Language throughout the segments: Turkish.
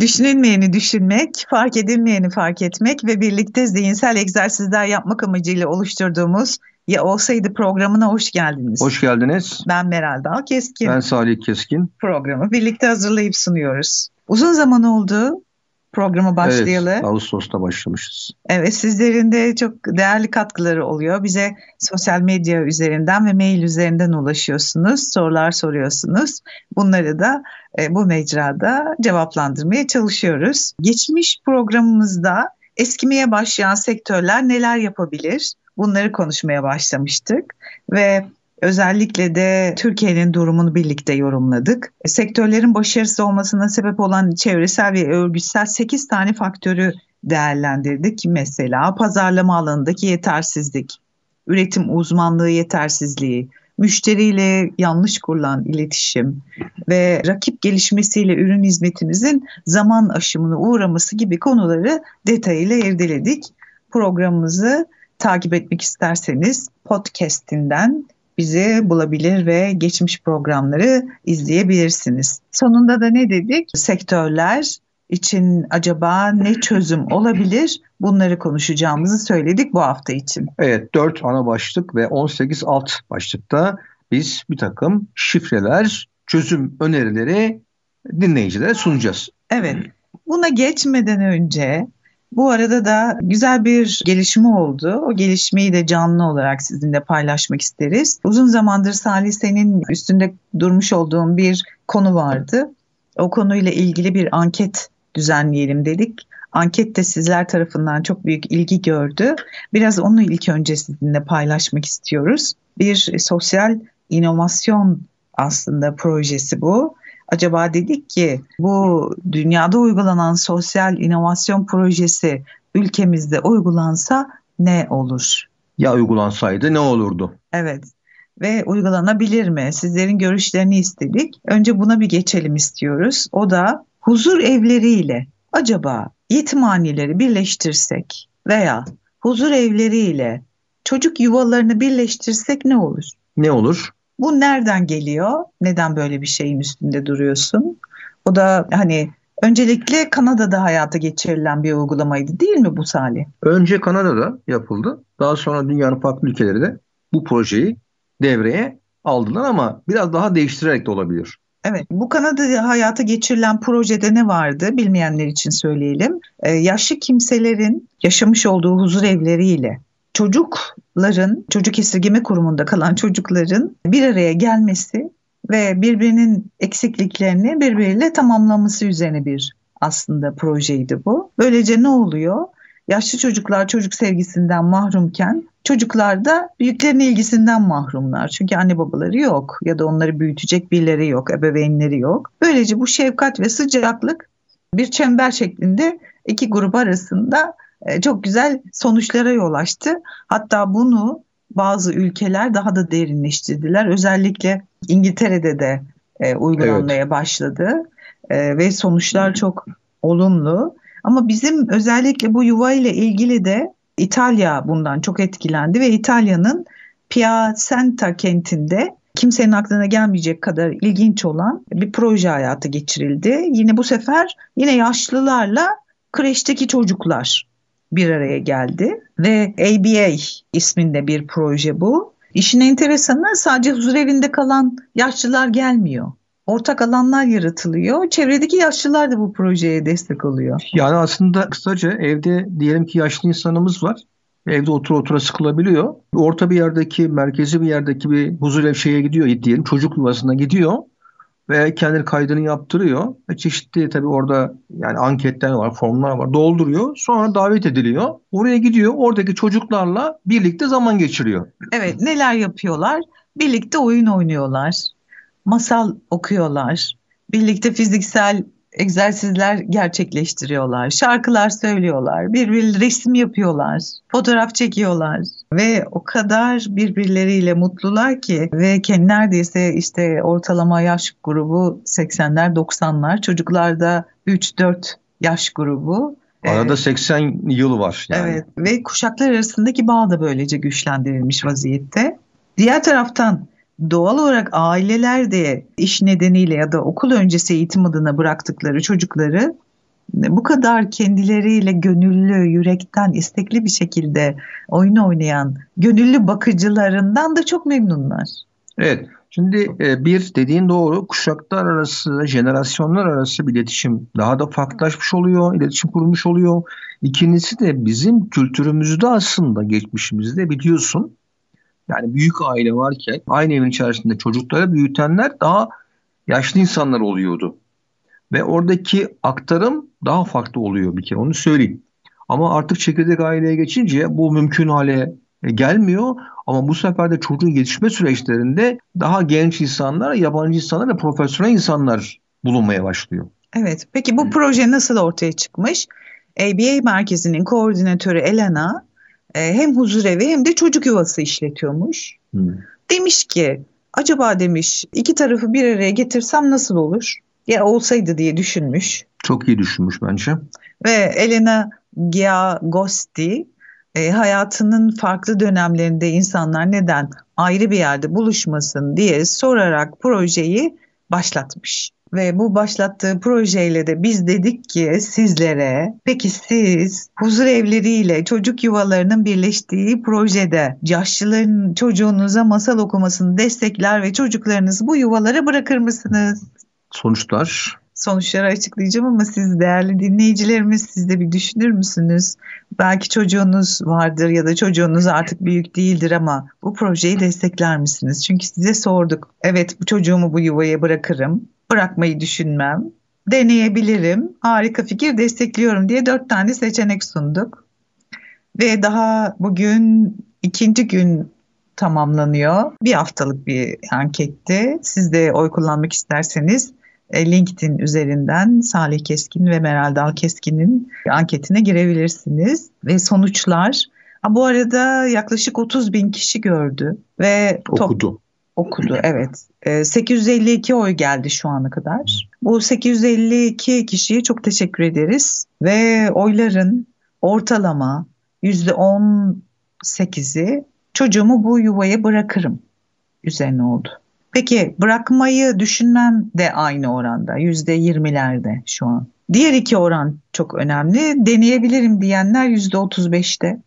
Düşünülmeyeni düşünmek, fark edilmeyeni fark etmek ve birlikte zihinsel egzersizler yapmak amacıyla oluşturduğumuz Ya Olsaydı programına hoş geldiniz. Hoş geldiniz. Ben Meral Dal Keskin. Ben Salih Keskin. Programı birlikte hazırlayıp sunuyoruz. Uzun zaman oldu programı başlayalı. Evet, Ağustos'ta başlamışız. Evet, sizlerin de çok değerli katkıları oluyor. Bize sosyal medya üzerinden ve mail üzerinden ulaşıyorsunuz, sorular soruyorsunuz. Bunları da bu mecrada cevaplandırmaya çalışıyoruz. Geçmiş programımızda eskimeye başlayan sektörler neler yapabilir? Bunları konuşmaya başlamıştık ve Özellikle de Türkiye'nin durumunu birlikte yorumladık. E, sektörlerin başarısız olmasına sebep olan çevresel ve örgütsel 8 tane faktörü değerlendirdik. Mesela pazarlama alanındaki yetersizlik, üretim uzmanlığı yetersizliği, müşteriyle yanlış kurulan iletişim ve rakip gelişmesiyle ürün hizmetimizin zaman aşımına uğraması gibi konuları detayıyla irdeledik. Programımızı takip etmek isterseniz podcast'inden bizi bulabilir ve geçmiş programları izleyebilirsiniz. Sonunda da ne dedik? Sektörler için acaba ne çözüm olabilir? Bunları konuşacağımızı söyledik bu hafta için. Evet 4 ana başlık ve 18 alt başlıkta biz bir takım şifreler, çözüm önerileri dinleyicilere sunacağız. Evet. Buna geçmeden önce bu arada da güzel bir gelişme oldu. O gelişmeyi de canlı olarak sizinle paylaşmak isteriz. Uzun zamandır Salih senin üstünde durmuş olduğum bir konu vardı. O konuyla ilgili bir anket düzenleyelim dedik. Anket de sizler tarafından çok büyük ilgi gördü. Biraz onu ilk önce sizinle paylaşmak istiyoruz. Bir sosyal inovasyon aslında projesi bu. Acaba dedik ki bu dünyada uygulanan sosyal inovasyon projesi ülkemizde uygulansa ne olur? Ya uygulansaydı ne olurdu? Evet ve uygulanabilir mi? Sizlerin görüşlerini istedik. Önce buna bir geçelim istiyoruz. O da huzur evleriyle acaba yetimhaneleri birleştirsek veya huzur evleriyle çocuk yuvalarını birleştirsek ne olur? Ne olur? Bu nereden geliyor? Neden böyle bir şeyin üstünde duruyorsun? O da hani öncelikle Kanada'da hayata geçirilen bir uygulamaydı değil mi bu Salih? Önce Kanada'da yapıldı. Daha sonra dünyanın farklı ülkeleri de bu projeyi devreye aldılar ama biraz daha değiştirerek de olabilir. Evet, bu Kanada'da hayata geçirilen projede ne vardı bilmeyenler için söyleyelim. Ee, yaşlı kimselerin yaşamış olduğu huzur evleriyle çocukların, çocuk esirgeme kurumunda kalan çocukların bir araya gelmesi ve birbirinin eksikliklerini birbiriyle tamamlaması üzerine bir aslında projeydi bu. Böylece ne oluyor? Yaşlı çocuklar çocuk sevgisinden mahrumken çocuklar da büyüklerin ilgisinden mahrumlar. Çünkü anne babaları yok ya da onları büyütecek birileri yok, ebeveynleri yok. Böylece bu şefkat ve sıcaklık bir çember şeklinde iki grup arasında e, çok güzel sonuçlara yol açtı. Hatta bunu bazı ülkeler daha da derinleştirdiler. Özellikle İngiltere'de de e, uygulanmaya evet. başladı e, ve sonuçlar çok olumlu. Ama bizim özellikle bu yuva ile ilgili de İtalya bundan çok etkilendi ve İtalya'nın Piacenza kentinde kimsenin aklına gelmeyecek kadar ilginç olan bir proje hayata geçirildi. Yine bu sefer yine yaşlılarla kreşteki çocuklar bir araya geldi ve ABA isminde bir proje bu. İşin enteresanı sadece huzur evinde kalan yaşlılar gelmiyor. Ortak alanlar yaratılıyor. Çevredeki yaşlılar da bu projeye destek oluyor. Yani aslında kısaca evde diyelim ki yaşlı insanımız var. Evde otur otura sıkılabiliyor. Orta bir yerdeki, merkezi bir yerdeki bir huzur ev şeye gidiyor diyelim. Çocuk yuvasına gidiyor ve kendi kaydını yaptırıyor. Ve çeşitli tabii orada yani anketler var, formlar var. Dolduruyor. Sonra davet ediliyor. Oraya gidiyor. Oradaki çocuklarla birlikte zaman geçiriyor. Evet, neler yapıyorlar? Birlikte oyun oynuyorlar. Masal okuyorlar. Birlikte fiziksel egzersizler gerçekleştiriyorlar, şarkılar söylüyorlar, bir bir resim yapıyorlar, fotoğraf çekiyorlar. Ve o kadar birbirleriyle mutlular ki ve kendi neredeyse işte ortalama yaş grubu 80'ler 90'lar çocuklarda 3-4 yaş grubu. Arada 80 yıl var yani. Evet. Ve kuşaklar arasındaki bağ da böylece güçlendirilmiş vaziyette. Diğer taraftan doğal olarak aileler de iş nedeniyle ya da okul öncesi eğitim adına bıraktıkları çocukları bu kadar kendileriyle gönüllü, yürekten, istekli bir şekilde oyun oynayan gönüllü bakıcılarından da çok memnunlar. Evet. Şimdi e, bir dediğin doğru kuşaklar arası, jenerasyonlar arası bir iletişim daha da farklılaşmış oluyor, iletişim kurulmuş oluyor. İkincisi de bizim kültürümüzde aslında geçmişimizde biliyorsun yani büyük aile varken aynı evin içerisinde çocukları büyütenler daha yaşlı insanlar oluyordu. Ve oradaki aktarım daha farklı oluyor bir kere onu söyleyeyim. Ama artık çekirdek aileye geçince bu mümkün hale gelmiyor. Ama bu sefer de çocuğun yetişme süreçlerinde daha genç insanlar, yabancı insanlar ve profesyonel insanlar bulunmaya başlıyor. Evet. Peki bu proje nasıl ortaya çıkmış? ABA merkezinin koordinatörü Elena e, hem huzurevi hem de çocuk yuvası işletiyormuş. Hmm. Demiş ki acaba demiş iki tarafı bir araya getirsem nasıl olur? Ya olsaydı diye düşünmüş. Çok iyi düşünmüş bence. Ve Elena Giagosti e, hayatının farklı dönemlerinde insanlar neden ayrı bir yerde buluşmasın diye sorarak projeyi başlatmış. Ve bu başlattığı projeyle de biz dedik ki sizlere peki siz huzur evleriyle çocuk yuvalarının birleştiği projede yaşlıların çocuğunuza masal okumasını destekler ve çocuklarınızı bu yuvalara bırakır mısınız? Sonuçlar sonuçları açıklayacağım ama siz değerli dinleyicilerimiz siz de bir düşünür müsünüz? Belki çocuğunuz vardır ya da çocuğunuz artık büyük değildir ama bu projeyi destekler misiniz? Çünkü size sorduk. Evet bu çocuğumu bu yuvaya bırakırım. Bırakmayı düşünmem. Deneyebilirim. Harika fikir destekliyorum diye dört tane seçenek sunduk. Ve daha bugün ikinci gün tamamlanıyor. Bir haftalık bir anketti. Siz de oy kullanmak isterseniz LinkedIn üzerinden Salih Keskin ve Meral Dal Keskin'in anketine girebilirsiniz. Ve sonuçlar bu arada yaklaşık 30 bin kişi gördü ve okudu. Okudu evet. 852 e, oy geldi şu ana kadar. Bu 852 kişiye çok teşekkür ederiz ve oyların ortalama %18'i çocuğumu bu yuvaya bırakırım üzerine oldu. Peki bırakmayı düşünmem de aynı oranda yüzde yirmilerde şu an. Diğer iki oran çok önemli. Deneyebilirim diyenler yüzde otuz beşte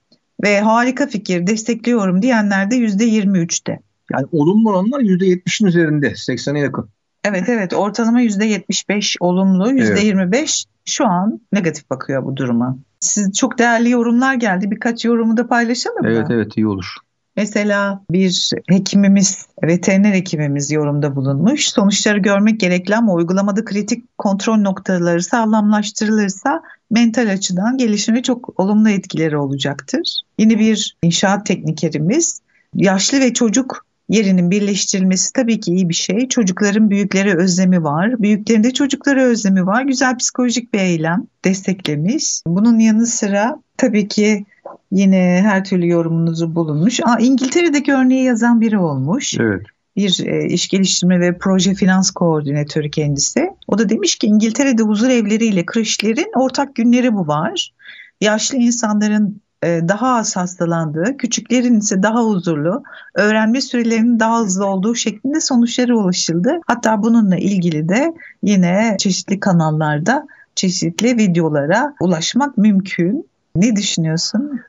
ve harika fikir destekliyorum diyenler de yüzde yirmi üçte. Yani olumlu oranlar yüzde yetmişin üzerinde, seksene yakın. Evet evet ortalama yüzde yetmiş beş olumlu, yüzde yirmi beş şu an negatif bakıyor bu duruma. Siz çok değerli yorumlar geldi. Birkaç yorumu da paylaşalım mı? Evet evet iyi olur. Mesela bir hekimimiz, veteriner hekimimiz yorumda bulunmuş. Sonuçları görmek gerekli ama uygulamada kritik kontrol noktaları sağlamlaştırılırsa mental açıdan gelişime çok olumlu etkileri olacaktır. Yine bir inşaat teknikerimiz, yaşlı ve çocuk yerinin birleştirilmesi tabii ki iyi bir şey. Çocukların büyüklere özlemi var. Büyüklerin de çocuklara özlemi var. Güzel psikolojik bir eylem desteklemiş. Bunun yanı sıra tabii ki Yine her türlü yorumunuzu bulunmuş. Aa, İngiltere'deki örneği yazan biri olmuş. Evet. Bir e, iş geliştirme ve proje finans koordinatörü kendisi. O da demiş ki İngiltere'de huzur evleriyle kreşlerin ortak günleri bu var. Yaşlı insanların e, daha az hastalandığı, küçüklerin ise daha huzurlu, öğrenme sürelerinin daha hızlı olduğu şeklinde sonuçlara ulaşıldı. Hatta bununla ilgili de yine çeşitli kanallarda çeşitli videolara ulaşmak mümkün. Ne düşünüyorsun?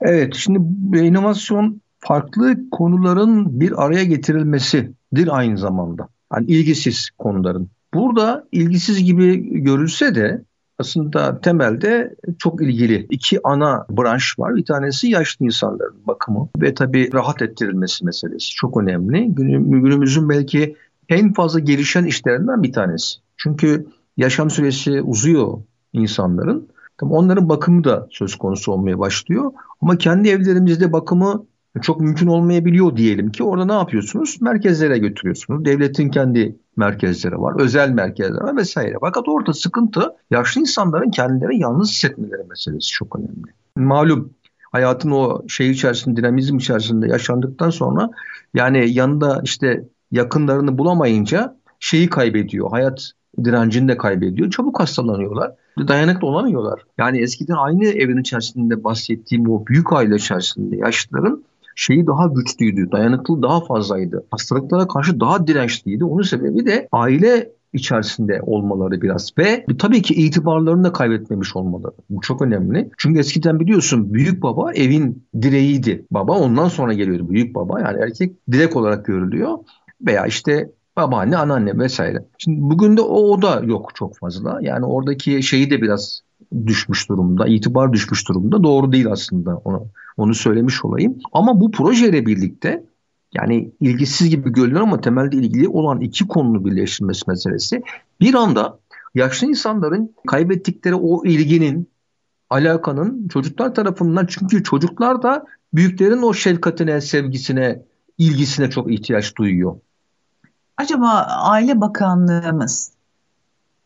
Evet, şimdi inovasyon farklı konuların bir araya getirilmesidir aynı zamanda. Yani ilgisiz konuların. Burada ilgisiz gibi görülse de aslında temelde çok ilgili iki ana branş var. Bir tanesi yaşlı insanların bakımı ve tabii rahat ettirilmesi meselesi çok önemli. Günümüzün belki en fazla gelişen işlerinden bir tanesi. Çünkü yaşam süresi uzuyor insanların onların bakımı da söz konusu olmaya başlıyor. Ama kendi evlerimizde bakımı çok mümkün olmayabiliyor diyelim ki orada ne yapıyorsunuz? Merkezlere götürüyorsunuz. Devletin kendi merkezleri var, özel merkezler var vesaire. Fakat orada sıkıntı yaşlı insanların kendilerini yalnız hissetmeleri meselesi çok önemli. Malum hayatın o şey içerisinde, dinamizm içerisinde yaşandıktan sonra yani yanında işte yakınlarını bulamayınca şeyi kaybediyor. Hayat direncini de kaybediyor. Çabuk hastalanıyorlar. Dayanıklı olamıyorlar. Yani eskiden aynı evin içerisinde bahsettiğim o büyük aile içerisinde yaşlıların şeyi daha güçlüydü, dayanıklı daha fazlaydı. Hastalıklara karşı daha dirençliydi. Onun sebebi de aile içerisinde olmaları biraz ve tabii ki itibarlarını da kaybetmemiş olmaları. Bu çok önemli. Çünkü eskiden biliyorsun büyük baba evin direğiydi. Baba ondan sonra geliyordu büyük baba yani erkek direk olarak görülüyor veya işte babaanne, anneanne vesaire. Şimdi bugün de o, o da yok çok fazla. Yani oradaki şeyi de biraz düşmüş durumda, itibar düşmüş durumda. Doğru değil aslında onu onu söylemiş olayım. Ama bu projeyle birlikte yani ilgisiz gibi görünüyor ama temelde ilgili olan iki konunun birleştirilmesi meselesi bir anda yaşlı insanların kaybettikleri o ilginin, alakanın çocuklar tarafından çünkü çocuklar da büyüklerin o şefkatine, sevgisine, ilgisine çok ihtiyaç duyuyor. Acaba Aile Bakanlığımız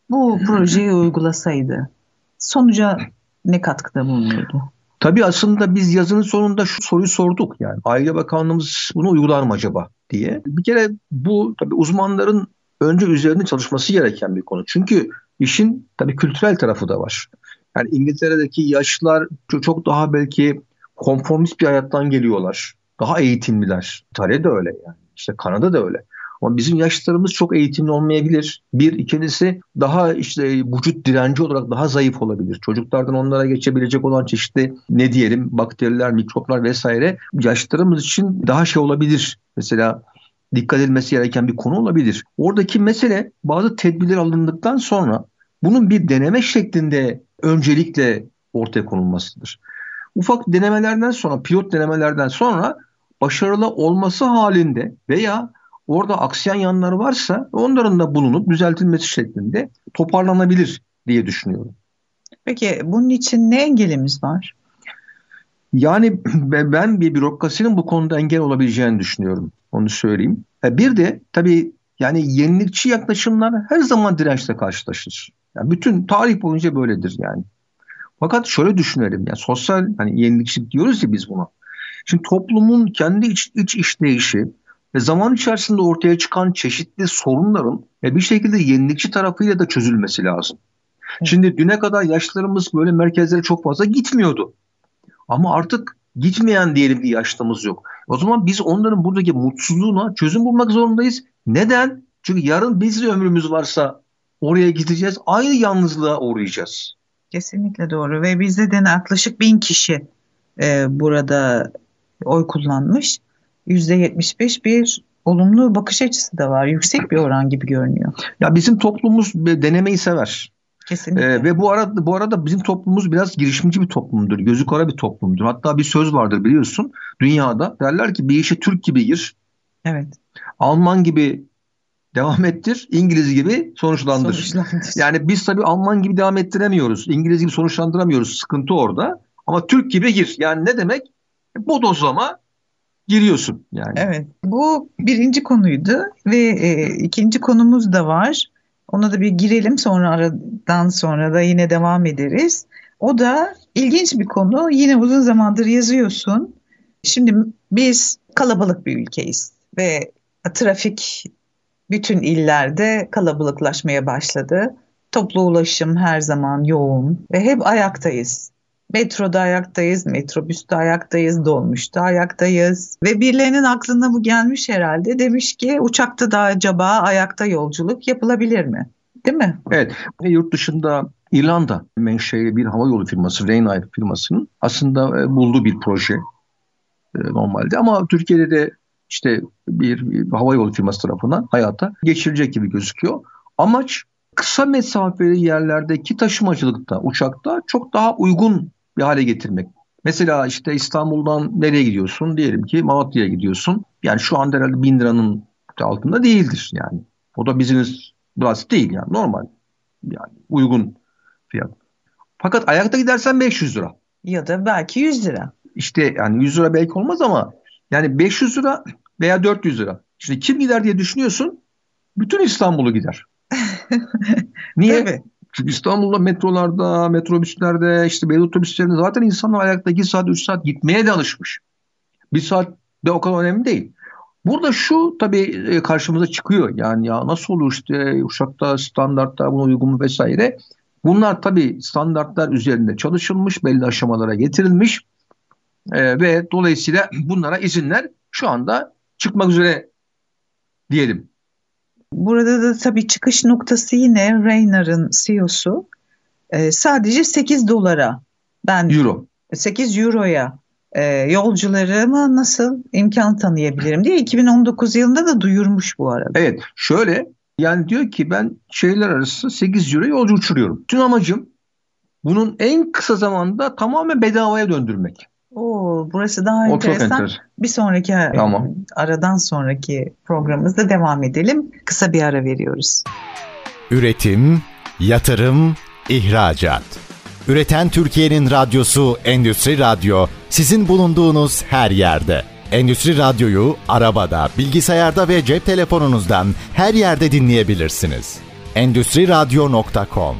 bu projeyi uygulasaydı sonuca ne katkıda bulunurdu? Tabii aslında biz yazının sonunda şu soruyu sorduk yani. Aile Bakanlığımız bunu uygular mı acaba diye. Bir kere bu tabii uzmanların önce üzerinde çalışması gereken bir konu. Çünkü işin tabii kültürel tarafı da var. Yani İngiltere'deki yaşlılar çok daha belki konformist bir hayattan geliyorlar. Daha eğitimliler. İtalya'da öyle yani. İşte Kanada da öyle. Ama bizim yaşlılarımız çok eğitimli olmayabilir. Bir, ikincisi daha işte vücut direnci olarak daha zayıf olabilir. Çocuklardan onlara geçebilecek olan çeşitli ne diyelim bakteriler, mikroplar vesaire yaşlılarımız için daha şey olabilir. Mesela dikkat edilmesi gereken bir konu olabilir. Oradaki mesele bazı tedbirler alındıktan sonra bunun bir deneme şeklinde öncelikle ortaya konulmasıdır. Ufak denemelerden sonra, pilot denemelerden sonra başarılı olması halinde veya orada aksayan yanları varsa onların da bulunup düzeltilmesi şeklinde toparlanabilir diye düşünüyorum. Peki bunun için ne engelimiz var? Yani ben bir bürokrasinin bu konuda engel olabileceğini düşünüyorum. Onu söyleyeyim. E, bir de tabii yani yenilikçi yaklaşımlar her zaman dirençle karşılaşır. Yani bütün tarih boyunca böyledir yani. Fakat şöyle düşünelim yani sosyal hani yenilikçi diyoruz ya biz buna. Şimdi toplumun kendi iç, iç işleyişi, ve zaman içerisinde ortaya çıkan çeşitli sorunların e, bir şekilde yenilikçi tarafıyla da çözülmesi lazım. Şimdi düne kadar yaşlılarımız böyle merkezlere çok fazla gitmiyordu. Ama artık gitmeyen diyelim bir yaşlımız yok. O zaman biz onların buradaki mutsuzluğuna çözüm bulmak zorundayız. Neden? Çünkü yarın biz de ömrümüz varsa oraya gideceğiz. Aynı yalnızlığa uğrayacağız. Kesinlikle doğru ve bizde de yaklaşık bin kişi e, burada oy kullanmış. %75 bir olumlu bakış açısı da var. Yüksek bir oran gibi görünüyor. Ya bizim toplumumuz denemeyi sever. Kesinlikle. Ee, ve bu arada bu arada bizim toplumumuz biraz girişimci bir toplumdur. Gözü kara bir toplumdur. Hatta bir söz vardır biliyorsun. Dünyada derler ki bir işe Türk gibi gir. Evet. Alman gibi devam ettir, İngiliz gibi sonuçlandır. sonuçlandır. Yani biz tabii Alman gibi devam ettiremiyoruz. İngiliz gibi sonuçlandıramıyoruz. Sıkıntı orada. Ama Türk gibi gir. Yani ne demek? Bodozlama giriyorsun yani. Evet. Bu birinci konuydu ve e, ikinci konumuz da var. Ona da bir girelim sonra aradan sonra da yine devam ederiz. O da ilginç bir konu. Yine uzun zamandır yazıyorsun. Şimdi biz kalabalık bir ülkeyiz ve trafik bütün illerde kalabalıklaşmaya başladı. Toplu ulaşım her zaman yoğun ve hep ayaktayız. Metroda ayaktayız, metrobüste ayaktayız, dolmuşta ayaktayız. Ve birilerinin aklına bu gelmiş herhalde. Demiş ki uçakta da acaba ayakta yolculuk yapılabilir mi? Değil mi? Evet. Yurt dışında İrlanda menşeli bir hava yolu firması, Ryanair firmasının aslında e, bulduğu bir proje e, normalde. Ama Türkiye'de de işte bir, hava yolu firması tarafından hayata geçirecek gibi gözüküyor. Amaç kısa mesafeli yerlerdeki taşımacılıkta, uçakta çok daha uygun bir hale getirmek. Mesela işte İstanbul'dan nereye gidiyorsun? Diyelim ki Malatya'ya gidiyorsun. Yani şu anda herhalde bin liranın altında değildir yani. O da business class değil yani normal. Yani uygun fiyat. Fakat ayakta gidersen 500 lira. Ya da belki 100 lira. İşte yani 100 lira belki olmaz ama Yani 500 lira veya 400 lira. Şimdi kim gider diye düşünüyorsun. Bütün İstanbul'u gider. Niye? Tabii. Çünkü İstanbul'da metrolarda, metrobüslerde, işte belediye otobüslerinde zaten insanlar ayakta 2 saat, 3 saat gitmeye de alışmış. Bir saat de o kadar önemli değil. Burada şu tabii e, karşımıza çıkıyor. Yani ya nasıl olur işte uçakta standartlar buna uygun mu vesaire. Bunlar tabii standartlar üzerinde çalışılmış, belli aşamalara getirilmiş e, ve dolayısıyla bunlara izinler şu anda çıkmak üzere diyelim. Burada da tabii çıkış noktası yine Rayner'ın CEO'su e, sadece 8 dolara ben Euro. 8 euroya e, yolcularıma nasıl imkan tanıyabilirim diye 2019 yılında da duyurmuş bu arada. Evet şöyle yani diyor ki ben şehirler arası 8 euro yolcu uçuruyorum. Tüm amacım bunun en kısa zamanda tamamen bedavaya döndürmek. Oo, burası daha o enteresan. Çok enteresan. Bir sonraki tamam. aradan sonraki programımızda devam edelim. Kısa bir ara veriyoruz. Üretim, yatırım, ihracat. Üreten Türkiye'nin radyosu Endüstri Radyo sizin bulunduğunuz her yerde. Endüstri Radyo'yu arabada, bilgisayarda ve cep telefonunuzdan her yerde dinleyebilirsiniz. Endüstri Radyo.com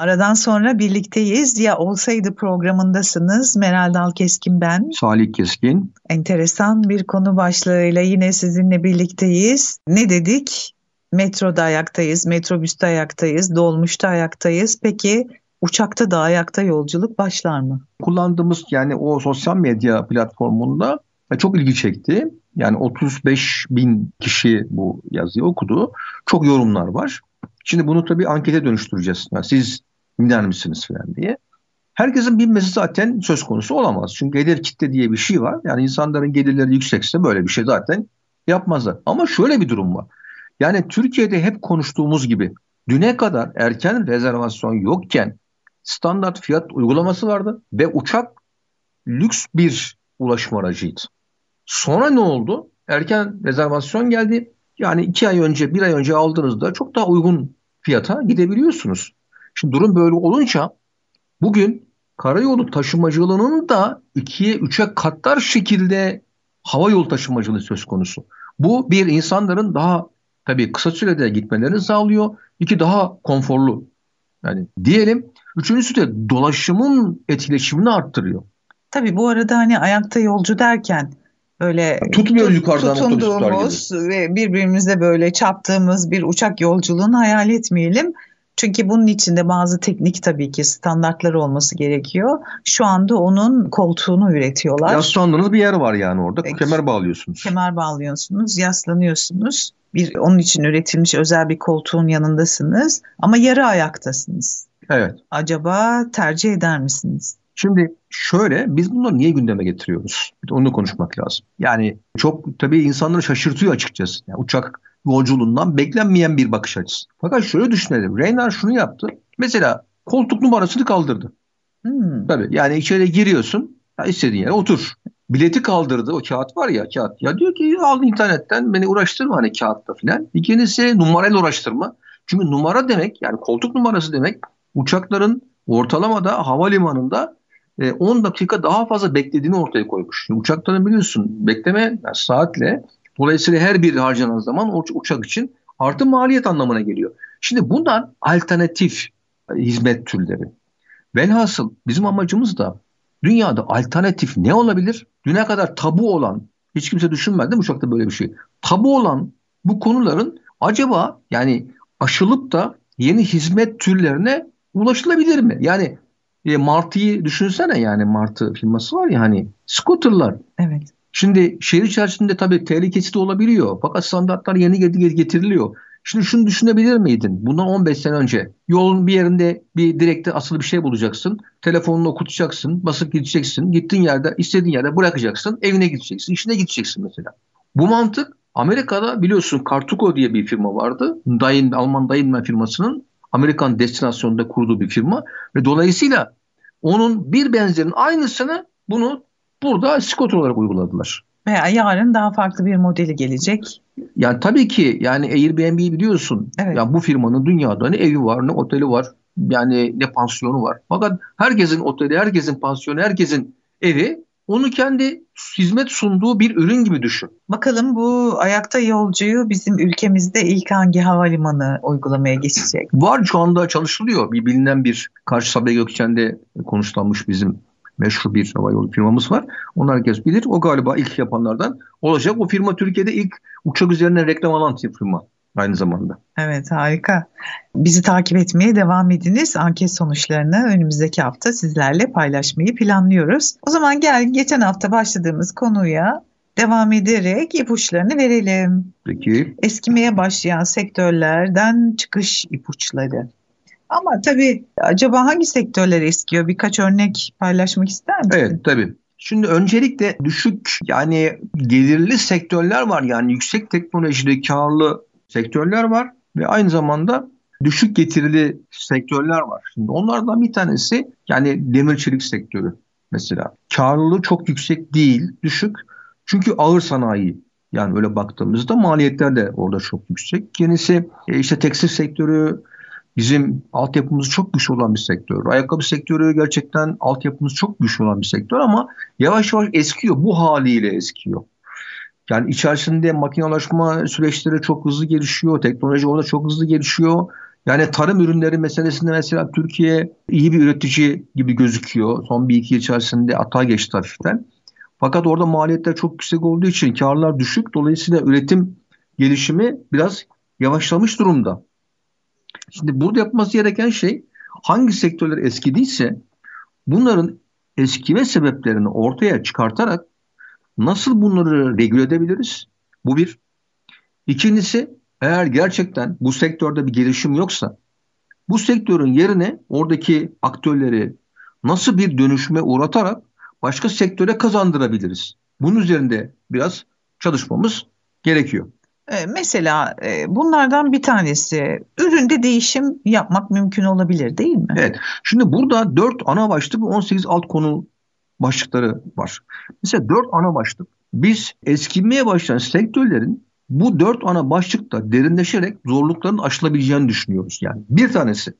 Aradan sonra birlikteyiz. Ya olsaydı programındasınız. Meral Dal Keskin ben. Salih Keskin. Enteresan bir konu başlığıyla yine sizinle birlikteyiz. Ne dedik? Metroda ayaktayız, metrobüste ayaktayız, dolmuşta ayaktayız. Peki uçakta da ayakta yolculuk başlar mı? Kullandığımız yani o sosyal medya platformunda çok ilgi çekti. Yani 35 bin kişi bu yazıyı okudu. Çok yorumlar var. Şimdi bunu tabii ankete dönüştüreceğiz. Yani siz dinler misiniz falan diye. Herkesin bilmesi zaten söz konusu olamaz. Çünkü gelir kitle diye bir şey var. Yani insanların gelirleri yüksekse böyle bir şey zaten yapmazlar. Ama şöyle bir durum var. Yani Türkiye'de hep konuştuğumuz gibi düne kadar erken rezervasyon yokken standart fiyat uygulaması vardı ve uçak lüks bir ulaşım aracıydı. Sonra ne oldu? Erken rezervasyon geldi. Yani iki ay önce, bir ay önce aldığınızda çok daha uygun fiyata gidebiliyorsunuz. Şimdi durum böyle olunca bugün karayolu taşımacılığının da ikiye üçe katlar şekilde hava yolu taşımacılığı söz konusu. Bu bir insanların daha tabii kısa sürede gitmelerini sağlıyor. İki daha konforlu. Yani diyelim üçüncüsü de dolaşımın etkileşimini arttırıyor. Tabii bu arada hani ayakta yolcu derken böyle tutmuyor tut, yukarıdan tutunduğumuz ve birbirimize böyle çarptığımız bir uçak yolculuğunu hayal etmeyelim. Çünkü bunun içinde bazı teknik tabii ki standartları olması gerekiyor. Şu anda onun koltuğunu üretiyorlar. Yaslandığınız bir yer var yani orada. Peki, kemer bağlıyorsunuz. Kemer bağlıyorsunuz, yaslanıyorsunuz. Bir onun için üretilmiş özel bir koltuğun yanındasınız ama yarı ayaktasınız. Evet. Acaba tercih eder misiniz? Şimdi şöyle biz bunları niye gündeme getiriyoruz? Onu konuşmak lazım. Yani çok tabii insanları şaşırtıyor açıkçası. Yani uçak yolculuğundan beklenmeyen bir bakış açısı. Fakat şöyle düşünelim. Reynar şunu yaptı. Mesela koltuk numarasını kaldırdı. Hmm. Tabii yani içeri giriyorsun. Ya istediğin yere otur. Bileti kaldırdı. O kağıt var ya kağıt. Ya diyor ki al internetten beni uğraştırma hani kağıtta filan. İkincisi numarayla uğraştırma. Çünkü numara demek yani koltuk numarası demek uçakların ortalamada havalimanında 10 e, dakika daha fazla beklediğini ortaya koymuş. Uçakların biliyorsun bekleme yani saatle Dolayısıyla her bir harcanan zaman uçak için artı maliyet anlamına geliyor. Şimdi bunlar alternatif e, hizmet türleri. Velhasıl bizim amacımız da dünyada alternatif ne olabilir? Düne kadar tabu olan, hiç kimse düşünmedi mi uçakta böyle bir şey? Tabu olan bu konuların acaba yani aşılıp da yeni hizmet türlerine ulaşılabilir mi? Yani e, Martı'yı düşünsene yani Martı firması var ya hani scooterlar. Evet. Şimdi şehir içerisinde tabii tehlikesi de olabiliyor. Fakat standartlar yeni getiriliyor. Şimdi şunu düşünebilir miydin? Bundan 15 sene önce yolun bir yerinde bir direkte asılı bir şey bulacaksın. Telefonunu okutacaksın, basıp gideceksin. Gittiğin yerde, istediğin yerde bırakacaksın. Evine gideceksin, işine gideceksin mesela. Bu mantık Amerika'da biliyorsun Cartuco diye bir firma vardı. Dain, Alman Dainman firmasının Amerikan destinasyonunda kurduğu bir firma. Ve dolayısıyla onun bir benzerin aynısını bunu burada scooter olarak uyguladılar. Veya yarın daha farklı bir modeli gelecek. Yani tabii ki yani Airbnb biliyorsun. Evet. Yani bu firmanın dünyada ne evi var ne oteli var. Yani ne pansiyonu var. Fakat herkesin oteli, herkesin pansiyonu, herkesin evi onu kendi hizmet sunduğu bir ürün gibi düşün. Bakalım bu ayakta yolcuyu bizim ülkemizde ilk hangi havalimanı uygulamaya geçecek? Var şu anda çalışılıyor. Bir bilinen bir karşı Sabiha Gökçen'de konuşlanmış bizim meşhur bir havayolu firmamız var. Onlar herkes bilir. O galiba ilk yapanlardan olacak. O firma Türkiye'de ilk uçak üzerine reklam alan firma aynı zamanda. Evet harika. Bizi takip etmeye devam ediniz. Anket sonuçlarını önümüzdeki hafta sizlerle paylaşmayı planlıyoruz. O zaman gel geçen hafta başladığımız konuya devam ederek ipuçlarını verelim. Peki. Eskimeye başlayan sektörlerden çıkış ipuçları. Ama tabii acaba hangi sektörler eskiyor? Birkaç örnek paylaşmak ister misin? Evet tabii. Şimdi öncelikle düşük yani gelirli sektörler var. Yani yüksek teknolojide karlı sektörler var ve aynı zamanda düşük getirili sektörler var. Şimdi onlardan bir tanesi yani demir çelik sektörü mesela. Karlılığı çok yüksek değil, düşük. Çünkü ağır sanayi yani öyle baktığımızda maliyetler de orada çok yüksek. Yenisi e, işte tekstil sektörü bizim altyapımız çok güçlü olan bir sektör. Ayakkabı sektörü gerçekten altyapımız çok güçlü olan bir sektör ama yavaş yavaş eskiyor. Bu haliyle eskiyor. Yani içerisinde makinalaşma süreçleri çok hızlı gelişiyor. Teknoloji orada çok hızlı gelişiyor. Yani tarım ürünleri meselesinde mesela Türkiye iyi bir üretici gibi gözüküyor. Son bir iki yıl içerisinde atağa geçti hafiften. Fakat orada maliyetler çok yüksek olduğu için karlar düşük. Dolayısıyla üretim gelişimi biraz yavaşlamış durumda. Şimdi burada yapması gereken şey hangi sektörler eskidiyse bunların eskime sebeplerini ortaya çıkartarak Nasıl bunları regüle edebiliriz? Bu bir. İkincisi eğer gerçekten bu sektörde bir gelişim yoksa bu sektörün yerine oradaki aktörleri nasıl bir dönüşüme uğratarak başka sektöre kazandırabiliriz? Bunun üzerinde biraz çalışmamız gerekiyor. E, mesela e, bunlardan bir tanesi üründe değişim yapmak mümkün olabilir değil mi? Evet. Şimdi burada 4 ana başlık ve 18 alt konu başlıkları var. Mesela dört ana başlık. Biz eskimeye başlayan sektörlerin bu dört ana başlıkta derinleşerek zorlukların aşılabileceğini düşünüyoruz. Yani bir tanesi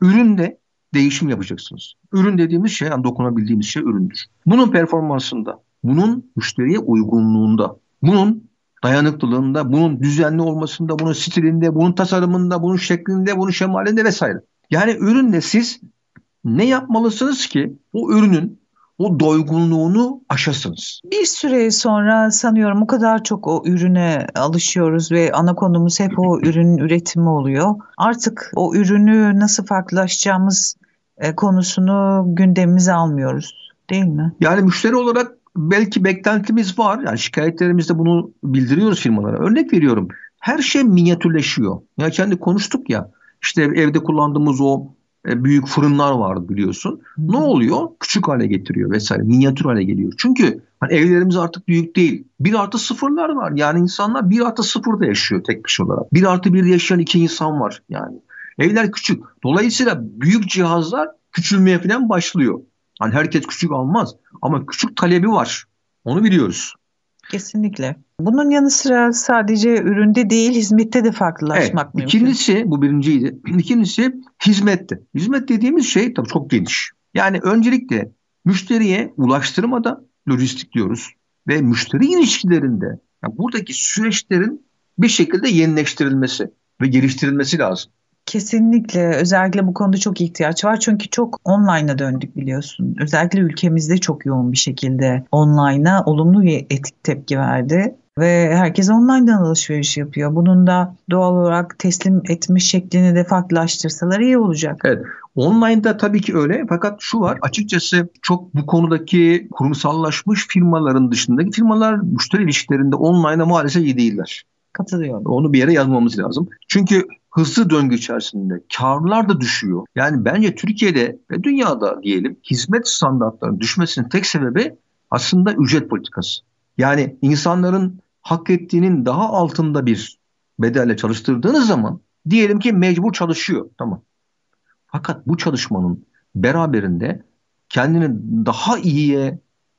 üründe değişim yapacaksınız. Ürün dediğimiz şey, yani dokunabildiğimiz şey üründür. Bunun performansında, bunun müşteriye uygunluğunda, bunun dayanıklılığında, bunun düzenli olmasında, bunun stilinde, bunun tasarımında, bunun şeklinde, bunun şemalinde vesaire. Yani üründe siz ne yapmalısınız ki o ürünün o doygunluğunu aşasınız. Bir süre sonra sanıyorum o kadar çok o ürüne alışıyoruz ve ana konumuz hep o ürünün üretimi oluyor. Artık o ürünü nasıl farklılaşacağımız e, konusunu gündemimize almıyoruz değil mi? Yani müşteri olarak belki beklentimiz var. Yani şikayetlerimizde bunu bildiriyoruz firmalara. Örnek veriyorum. Her şey minyatürleşiyor. Ya kendi konuştuk ya. İşte evde kullandığımız o e, büyük fırınlar vardı biliyorsun. Ne oluyor? Küçük hale getiriyor vesaire. Minyatür hale geliyor. Çünkü hani evlerimiz artık büyük değil. Bir artı sıfırlar var. Yani insanlar bir artı sıfırda yaşıyor tek kişi olarak. Bir artı bir yaşayan iki insan var yani. Evler küçük. Dolayısıyla büyük cihazlar küçülmeye falan başlıyor. Hani herkes küçük almaz ama küçük talebi var. Onu biliyoruz. Kesinlikle. Bunun yanı sıra sadece üründe değil hizmette de farklılaşmak evet, mümkün. İkincisi bu birinciydi. İkincisi hizmette. Hizmet dediğimiz şey tabii çok geniş. Yani öncelikle müşteriye ulaştırmada lojistik diyoruz ve müşteri ilişkilerinde yani buradaki süreçlerin bir şekilde yenileştirilmesi ve geliştirilmesi lazım. Kesinlikle özellikle bu konuda çok ihtiyaç var çünkü çok online'a döndük biliyorsun. Özellikle ülkemizde çok yoğun bir şekilde online'a olumlu bir etik tepki verdi ve herkes online'dan alışveriş yapıyor. Bunun da doğal olarak teslim etme şeklini de farklılaştırsalar iyi olacak. Evet. Online'da tabii ki öyle fakat şu var açıkçası çok bu konudaki kurumsallaşmış firmaların dışındaki firmalar müşteri ilişkilerinde online'a maalesef iyi değiller. Katılıyorum. Onu bir yere yazmamız lazım. Çünkü hızlı döngü içerisinde karlar da düşüyor. Yani bence Türkiye'de ve dünyada diyelim hizmet standartlarının düşmesinin tek sebebi aslında ücret politikası. Yani insanların hak ettiğinin daha altında bir bedelle çalıştırdığınız zaman diyelim ki mecbur çalışıyor. Tamam. Fakat bu çalışmanın beraberinde kendini daha iyiye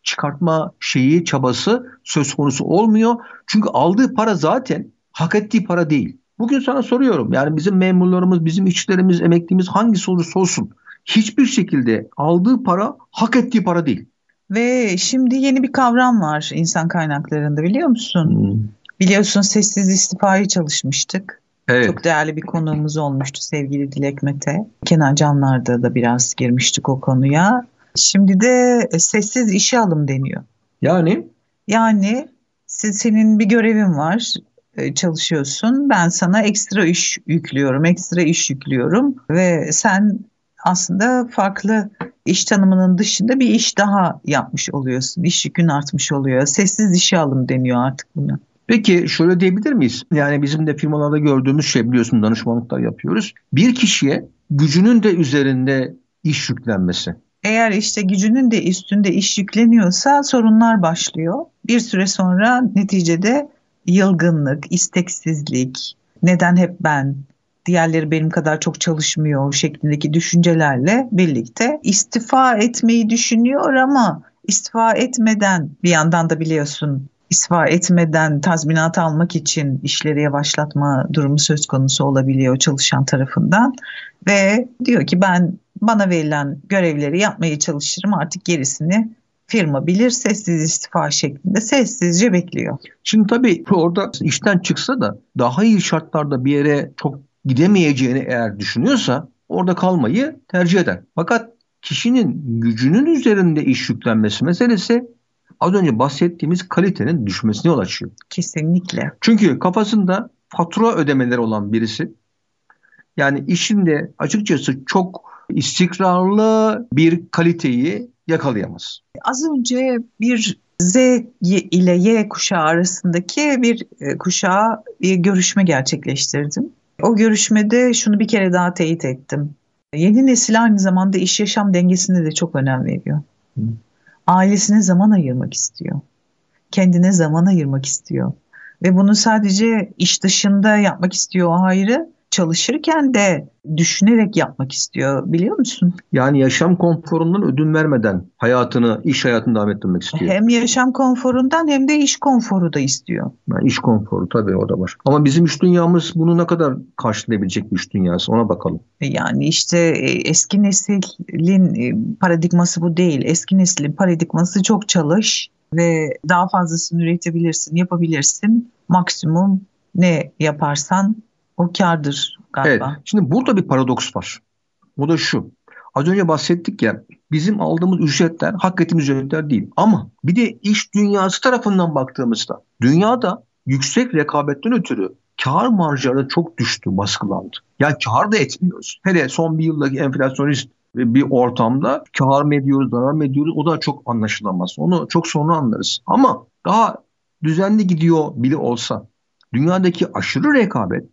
çıkartma şeyi çabası söz konusu olmuyor. Çünkü aldığı para zaten hak ettiği para değil. Bugün sana soruyorum yani bizim memurlarımız, bizim işçilerimiz, emeklimiz hangisi olursa olsun hiçbir şekilde aldığı para hak ettiği para değil. Ve şimdi yeni bir kavram var insan kaynaklarında biliyor musun? Hmm. Biliyorsun sessiz istifayı çalışmıştık. Evet. Çok değerli bir konuğumuz olmuştu sevgili Dilek Mete. Kenan Canlar'da da biraz girmiştik o konuya. Şimdi de sessiz işe alım deniyor. Yani? Yani senin bir görevin var e, çalışıyorsun. Ben sana ekstra iş yüklüyorum, ekstra iş yüklüyorum ve sen aslında farklı iş tanımının dışında bir iş daha yapmış oluyorsun. İş yükün artmış oluyor. Sessiz işe alım deniyor artık buna. Peki şöyle diyebilir miyiz? Yani bizim de firmalarda gördüğümüz şey biliyorsun danışmanlıklar yapıyoruz. Bir kişiye gücünün de üzerinde iş yüklenmesi. Eğer işte gücünün de üstünde iş yükleniyorsa sorunlar başlıyor. Bir süre sonra neticede yılgınlık, isteksizlik, neden hep ben, diğerleri benim kadar çok çalışmıyor şeklindeki düşüncelerle birlikte istifa etmeyi düşünüyor ama istifa etmeden bir yandan da biliyorsun istifa etmeden tazminat almak için işleri yavaşlatma durumu söz konusu olabiliyor çalışan tarafından ve diyor ki ben bana verilen görevleri yapmaya çalışırım artık gerisini firma bilir sessiz istifa şeklinde sessizce bekliyor. Şimdi tabii orada işten çıksa da daha iyi şartlarda bir yere çok gidemeyeceğini eğer düşünüyorsa orada kalmayı tercih eder. Fakat kişinin gücünün üzerinde iş yüklenmesi meselesi az önce bahsettiğimiz kalitenin düşmesine yol açıyor. Kesinlikle. Çünkü kafasında fatura ödemeleri olan birisi yani işinde açıkçası çok istikrarlı bir kaliteyi yakalayamaz. Az önce bir Z ile Y kuşağı arasındaki bir e, kuşağı bir görüşme gerçekleştirdim. O görüşmede şunu bir kere daha teyit ettim. Yeni nesil aynı zamanda iş yaşam dengesine de çok önem veriyor. Hı. Ailesine zaman ayırmak istiyor. Kendine zaman ayırmak istiyor. Ve bunu sadece iş dışında yapmak istiyor o ayrı çalışırken de düşünerek yapmak istiyor biliyor musun? Yani yaşam konforundan ödün vermeden hayatını, iş hayatını devam ettirmek istiyor. Hem yaşam konforundan hem de iş konforu da istiyor. Yani iş konforu tabii o da var. Ama bizim iş dünyamız bunu ne kadar karşılayabilecek bir iş dünyası ona bakalım. Yani işte e, eski neslin e, paradigması bu değil. Eski neslin paradigması çok çalış ve daha fazlasını üretebilirsin, yapabilirsin. Maksimum ne yaparsan o kardır galiba. Evet. Şimdi burada bir paradoks var. O da şu. Az önce bahsettik ya bizim aldığımız ücretler hak ettiğimiz ücretler değil. Ama bir de iş dünyası tarafından baktığımızda dünyada yüksek rekabetten ötürü kar marjları çok düştü, baskılandı. Yani kar da etmiyoruz. Hele son bir yıldaki enflasyonist bir ortamda kar mı ediyoruz, zarar mı ediyoruz o da çok anlaşılamaz. Onu çok sonra anlarız. Ama daha düzenli gidiyor bile olsa dünyadaki aşırı rekabet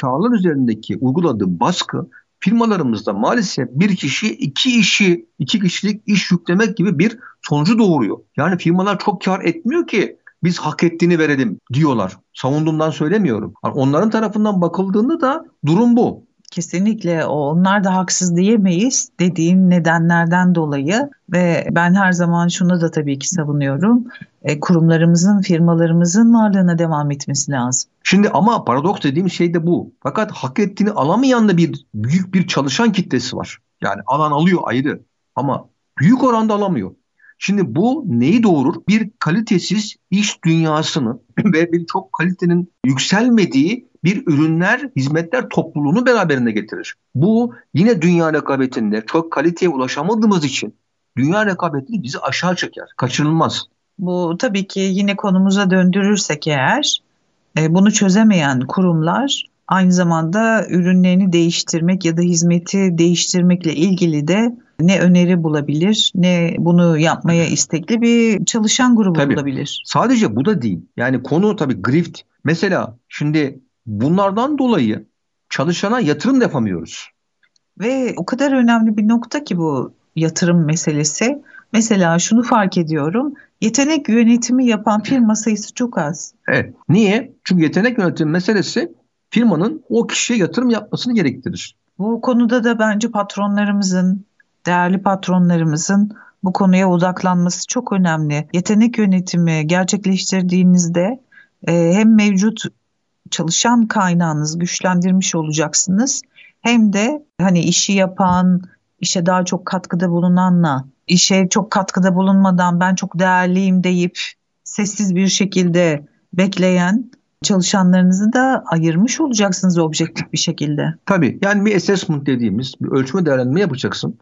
karlar üzerindeki uyguladığı baskı firmalarımızda maalesef bir kişi iki işi, iki kişilik iş yüklemek gibi bir sonucu doğuruyor. Yani firmalar çok kar etmiyor ki biz hak ettiğini verelim diyorlar. Savunduğumdan söylemiyorum. Onların tarafından bakıldığında da durum bu. Kesinlikle onlar da haksız diyemeyiz dediğin nedenlerden dolayı ve ben her zaman şunu da tabii ki savunuyorum. E, kurumlarımızın, firmalarımızın varlığına devam etmesi lazım. Şimdi ama paradoks dediğim şey de bu. Fakat hak ettiğini alamayan da bir büyük bir çalışan kitlesi var. Yani alan alıyor ayrı ama büyük oranda alamıyor. Şimdi bu neyi doğurur? Bir kalitesiz iş dünyasını ve bir çok kalitenin yükselmediği bir ürünler, hizmetler topluluğunu beraberinde getirir. Bu yine dünya rekabetinde çok kaliteye ulaşamadığımız için dünya rekabetini bizi aşağı çeker. Kaçınılmaz. Bu tabii ki yine konumuza döndürürsek eğer e, bunu çözemeyen kurumlar aynı zamanda ürünlerini değiştirmek ya da hizmeti değiştirmekle ilgili de ne öneri bulabilir ne bunu yapmaya istekli bir çalışan grubu tabii, bulabilir. Sadece bu da değil. Yani konu tabii grift. Mesela şimdi bunlardan dolayı çalışana yatırım da yapamıyoruz. Ve o kadar önemli bir nokta ki bu yatırım meselesi. Mesela şunu fark ediyorum. Yetenek yönetimi yapan firma sayısı çok az. Evet. Niye? Çünkü yetenek yönetimi meselesi firmanın o kişiye yatırım yapmasını gerektirir. Bu konuda da bence patronlarımızın, değerli patronlarımızın bu konuya odaklanması çok önemli. Yetenek yönetimi gerçekleştirdiğinizde e, hem mevcut çalışan kaynağınızı güçlendirmiş olacaksınız hem de hani işi yapan, işe daha çok katkıda bulunanla işe çok katkıda bulunmadan ben çok değerliyim deyip sessiz bir şekilde bekleyen çalışanlarınızı da ayırmış olacaksınız objektif bir şekilde. Tabii yani bir assessment dediğimiz bir ölçme değerlendirme yapacaksın.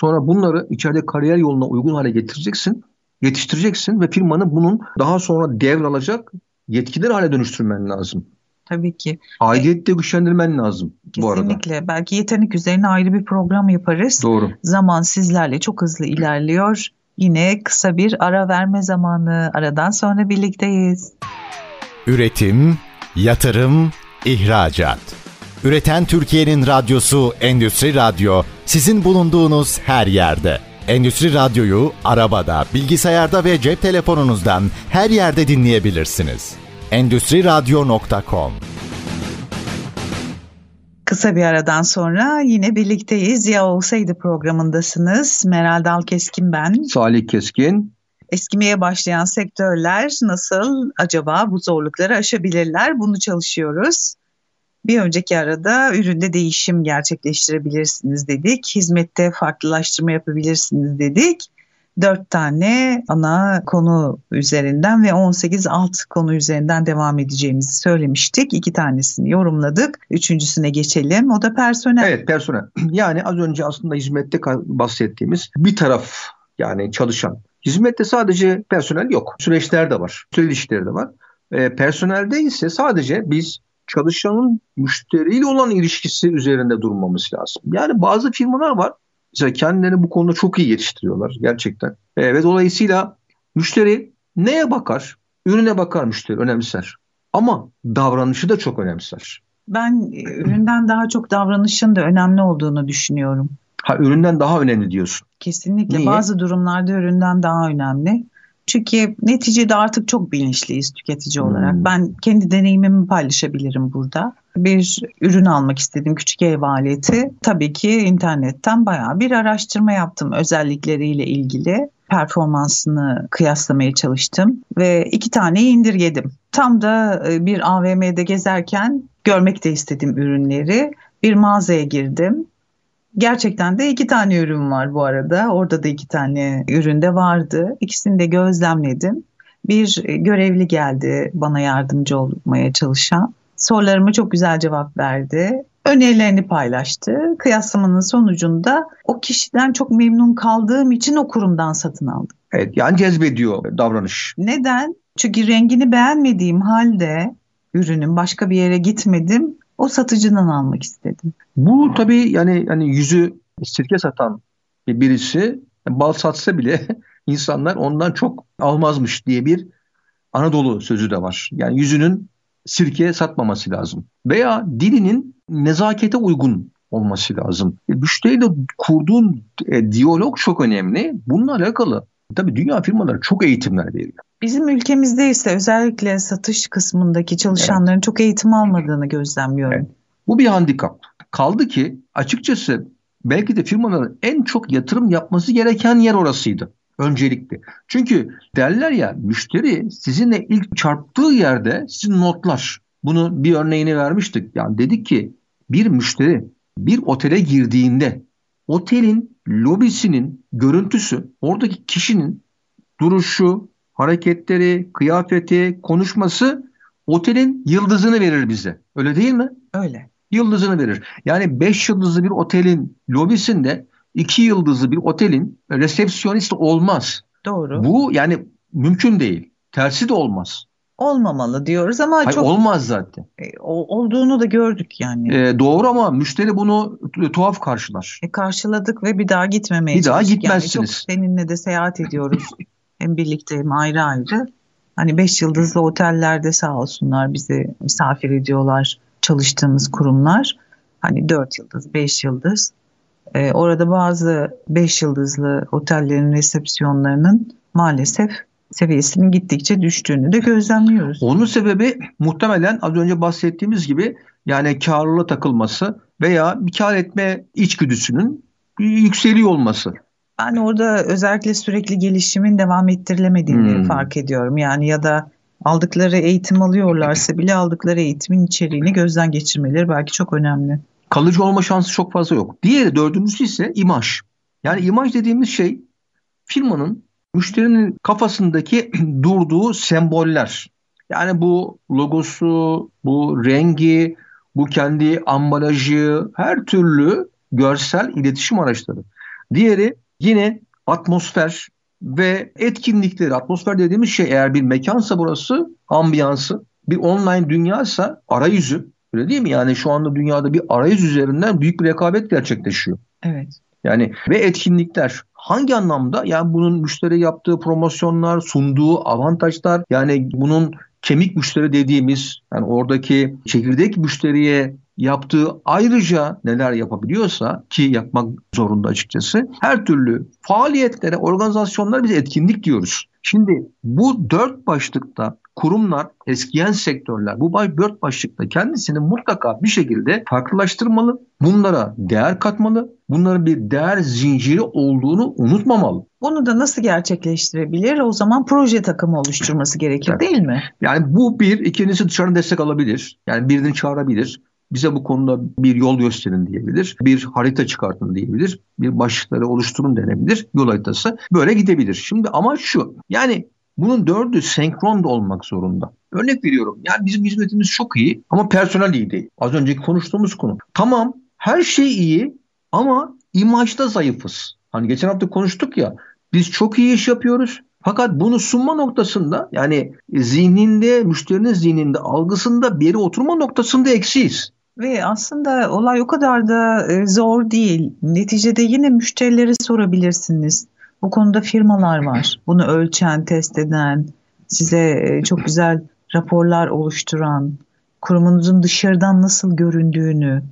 Sonra bunları içeride kariyer yoluna uygun hale getireceksin, yetiştireceksin ve firmanın bunun daha sonra devralacak yetkiler hale dönüştürmen lazım. Tabii ki. Aidiyeti de güçlendirmen lazım Kesinlikle. bu arada. Kesinlikle. Belki yetenek üzerine ayrı bir program yaparız. Doğru. Zaman sizlerle çok hızlı ilerliyor. Yine kısa bir ara verme zamanı. Aradan sonra birlikteyiz. Üretim, yatırım, ihracat. Üreten Türkiye'nin radyosu Endüstri Radyo sizin bulunduğunuz her yerde. Endüstri Radyo'yu arabada, bilgisayarda ve cep telefonunuzdan her yerde dinleyebilirsiniz. Endüstri Radyo.com Kısa bir aradan sonra yine birlikteyiz. Ya olsaydı programındasınız. Meral Dalkeskin ben. Salih Keskin. Eskimeye başlayan sektörler nasıl acaba bu zorlukları aşabilirler? Bunu çalışıyoruz. Bir önceki arada üründe değişim gerçekleştirebilirsiniz dedik. Hizmette farklılaştırma yapabilirsiniz dedik. Dört tane ana konu üzerinden ve 18 alt konu üzerinden devam edeceğimizi söylemiştik. İki tanesini yorumladık. Üçüncüsüne geçelim. O da personel. Evet personel. Yani az önce aslında hizmette bahsettiğimiz bir taraf yani çalışan. Hizmette sadece personel yok. Süreçler de var. Süre ilişkileri de var. E, personelde ise sadece biz çalışanın müşteriyle olan ilişkisi üzerinde durmamız lazım. Yani bazı firmalar var. Mesela kendilerini bu konuda çok iyi yetiştiriyorlar gerçekten. E, ve dolayısıyla müşteri neye bakar? Ürüne bakar müşteri, önemser. Ama davranışı da çok önemser. Ben e, üründen daha çok davranışın da önemli olduğunu düşünüyorum. Ha üründen daha önemli diyorsun. Kesinlikle. Niye? Bazı durumlarda üründen daha önemli. Çünkü neticede artık çok bilinçliyiz tüketici olarak. Hmm. Ben kendi deneyimimi paylaşabilirim burada. Bir ürün almak istedim küçük ev aleti. Tabii ki internetten bayağı bir araştırma yaptım özellikleriyle ilgili. Performansını kıyaslamaya çalıştım ve iki tane indirgedim. Tam da e, bir AVM'de gezerken görmek de istedim ürünleri. Bir mağazaya girdim Gerçekten de iki tane ürün var bu arada. Orada da iki tane ürün de vardı. İkisini de gözlemledim. Bir e, görevli geldi bana yardımcı olmaya çalışan. Sorularıma çok güzel cevap verdi. Önerilerini paylaştı. Kıyaslamanın sonucunda o kişiden çok memnun kaldığım için o kurumdan satın aldım. Evet yani cezbediyor davranış. Neden? Çünkü rengini beğenmediğim halde ürünün başka bir yere gitmedim o satıcıdan almak istedim. Bu tabii yani yani yüzü sirke satan birisi bal satsa bile insanlar ondan çok almazmış diye bir Anadolu sözü de var. Yani yüzünün sirke satmaması lazım. Veya dilinin nezakete uygun olması lazım. E, müşteriyle kurduğun e, diyalog çok önemli. Bununla alakalı tabii dünya firmaları çok eğitimler veriyor. Bizim ülkemizde ise özellikle satış kısmındaki çalışanların evet. çok eğitim almadığını gözlemliyorum. Evet. Bu bir handikap. Kaldı ki açıkçası belki de firmaların en çok yatırım yapması gereken yer orasıydı. Öncelikli. Çünkü derler ya müşteri sizinle ilk çarptığı yerde sizin notlar. Bunu bir örneğini vermiştik. Yani dedik ki bir müşteri bir otele girdiğinde otelin lobisinin görüntüsü oradaki kişinin duruşu, hareketleri, kıyafeti, konuşması otelin yıldızını verir bize. Öyle değil mi? Öyle. Yıldızını verir. Yani 5 yıldızlı bir otelin lobisinde 2 yıldızlı bir otelin resepsiyonist olmaz. Doğru. Bu yani mümkün değil. Tersi de olmaz. Olmamalı diyoruz ama Hayır, çok olmaz zaten. E, olduğunu da gördük yani. E, doğru ama müşteri bunu tuhaf karşılar. E, karşıladık ve bir daha gitmemeye Bir daha gitmezsiniz. Yani çok seninle de seyahat ediyoruz. hem birlikte hem ayrı ayrı. Hani beş yıldızlı otellerde sağ olsunlar bizi misafir ediyorlar çalıştığımız kurumlar. Hani dört yıldız, beş yıldız. Ee, orada bazı beş yıldızlı otellerin resepsiyonlarının maalesef seviyesinin gittikçe düştüğünü de gözlemliyoruz. Onun sebebi muhtemelen az önce bahsettiğimiz gibi yani karlılığa takılması veya bir kar etme içgüdüsünün yükseliyor olması. Ben orada özellikle sürekli gelişimin devam ettirilemediğini hmm. fark ediyorum. Yani ya da aldıkları eğitim alıyorlarsa bile aldıkları eğitimin içeriğini gözden geçirmeleri belki çok önemli. kalıcı olma şansı çok fazla yok. Diğeri dördüncüsü ise imaj. Yani imaj dediğimiz şey firmanın müşterinin kafasındaki durduğu semboller. Yani bu logosu, bu rengi, bu kendi ambalajı, her türlü görsel iletişim araçları. Diğeri yine atmosfer ve etkinlikleri. Atmosfer dediğimiz şey eğer bir mekansa burası ambiyansı, bir online dünyaysa arayüzü. Öyle değil mi? Yani şu anda dünyada bir arayüz üzerinden büyük bir rekabet gerçekleşiyor. Evet. Yani ve etkinlikler hangi anlamda? Yani bunun müşteri yaptığı promosyonlar, sunduğu avantajlar, yani bunun kemik müşteri dediğimiz yani oradaki çekirdek müşteriye yaptığı ayrıca neler yapabiliyorsa ki yapmak zorunda açıkçası her türlü faaliyetlere, organizasyonlara biz etkinlik diyoruz. Şimdi bu dört başlıkta kurumlar, eskiyen sektörler bu dört başlıkta kendisini mutlaka bir şekilde farklılaştırmalı. Bunlara değer katmalı. Bunların bir değer zinciri olduğunu unutmamalı. Bunu da nasıl gerçekleştirebilir? O zaman proje takımı oluşturması gerekir evet. değil mi? Yani bu bir, ikincisi dışarıdan destek alabilir. Yani birini çağırabilir bize bu konuda bir yol gösterin diyebilir. Bir harita çıkartın diyebilir. Bir başlıkları oluşturun denebilir. Yol haritası böyle gidebilir. Şimdi ama şu yani bunun dördü senkron da olmak zorunda. Örnek veriyorum. Yani bizim hizmetimiz çok iyi ama personel iyi değil. Az önceki konuştuğumuz konu. Tamam her şey iyi ama imajda zayıfız. Hani geçen hafta konuştuk ya biz çok iyi iş yapıyoruz. Fakat bunu sunma noktasında yani zihninde, müşterinin zihninde, algısında bir yere oturma noktasında eksiyiz. Ve aslında olay o kadar da e, zor değil. Neticede yine müşterilere sorabilirsiniz. Bu konuda firmalar var. Bunu ölçen, test eden, size e, çok güzel raporlar oluşturan, kurumunuzun dışarıdan nasıl göründüğünü,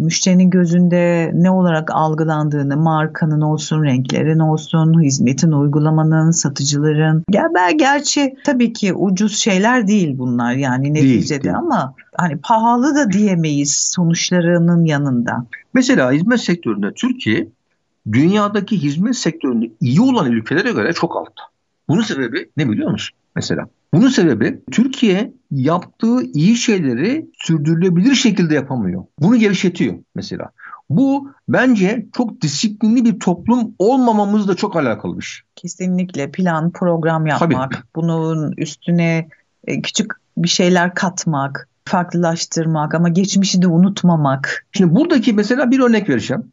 müşterinin gözünde ne olarak algılandığını, markanın olsun, renklerin olsun, hizmetin, uygulamanın, satıcıların. Ger gerçi tabii ki ucuz şeyler değil bunlar yani neticede değil. ama hani pahalı da diyemeyiz sonuçlarının yanında. Mesela hizmet sektöründe Türkiye dünyadaki hizmet sektöründe iyi olan ülkelere göre çok altta. Bunun sebebi ne biliyor musun? Mesela bunun sebebi Türkiye yaptığı iyi şeyleri sürdürülebilir şekilde yapamıyor. Bunu gevşetiyor mesela. Bu bence çok disiplinli bir toplum olmamamızla çok alakalı bir şey. Kesinlikle plan, program yapmak, Tabii. bunun üstüne e, küçük bir şeyler katmak, farklılaştırmak ama geçmişi de unutmamak. Şimdi buradaki mesela bir örnek vereceğim.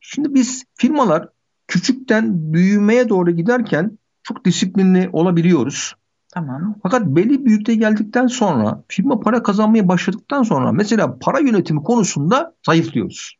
Şimdi biz firmalar küçükten büyümeye doğru giderken çok disiplinli olabiliyoruz. Tamam. Fakat belli büyüklüğe geldikten sonra firma para kazanmaya başladıktan sonra mesela para yönetimi konusunda zayıflıyoruz.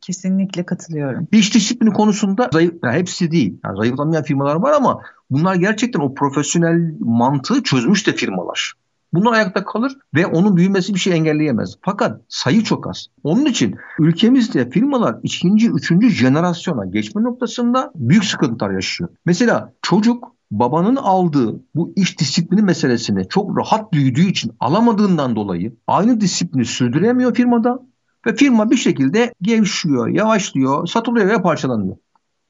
Kesinlikle katılıyorum. İş disiplini konusunda zayıf, yani hepsi değil. Yani zayıflamayan firmalar var ama bunlar gerçekten o profesyonel mantığı çözmüş de firmalar. Bunlar ayakta kalır ve onun büyümesi bir şey engelleyemez. Fakat sayı çok az. Onun için ülkemizde firmalar ikinci, üçüncü jenerasyona geçme noktasında büyük sıkıntılar yaşıyor. Mesela çocuk babanın aldığı bu iş disiplini meselesini çok rahat büyüdüğü için alamadığından dolayı aynı disiplini sürdüremiyor firmada ve firma bir şekilde gevşiyor, yavaşlıyor, satılıyor ve parçalanıyor.